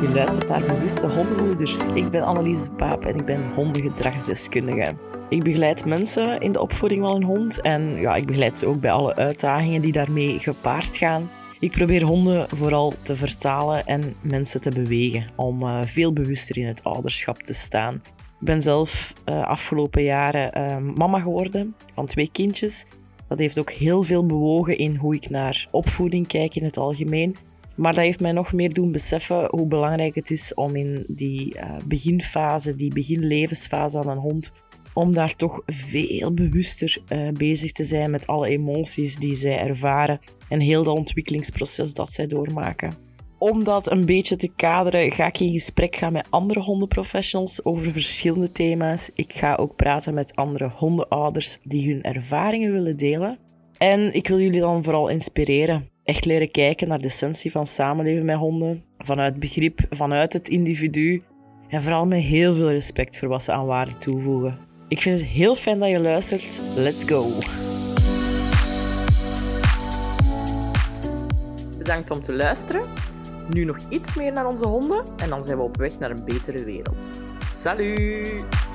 Je luistert naar Bewuste Hondenmoeders. Ik ben Annelies Paap en ik ben hondengedragsdeskundige. Ik begeleid mensen in de opvoeding van een hond en ja, ik begeleid ze ook bij alle uitdagingen die daarmee gepaard gaan. Ik probeer honden vooral te vertalen en mensen te bewegen om uh, veel bewuster in het ouderschap te staan. Ik ben zelf uh, afgelopen jaren uh, mama geworden van twee kindjes. Dat heeft ook heel veel bewogen in hoe ik naar opvoeding kijk in het algemeen. Maar dat heeft mij nog meer doen beseffen hoe belangrijk het is om in die uh, beginfase, die beginlevensfase aan een hond, om daar toch veel bewuster uh, bezig te zijn met alle emoties die zij ervaren en heel dat ontwikkelingsproces dat zij doormaken. Om dat een beetje te kaderen, ga ik in gesprek gaan met andere hondenprofessionals over verschillende thema's. Ik ga ook praten met andere hondenouders die hun ervaringen willen delen. En ik wil jullie dan vooral inspireren echt leren kijken naar de essentie van samenleven met honden. Vanuit begrip, vanuit het individu. En vooral met heel veel respect voor wat ze aan waarde toevoegen. Ik vind het heel fijn dat je luistert. Let's go! Bedankt om te luisteren. Nu nog iets meer naar onze honden en dan zijn we op weg naar een betere wereld. Salut!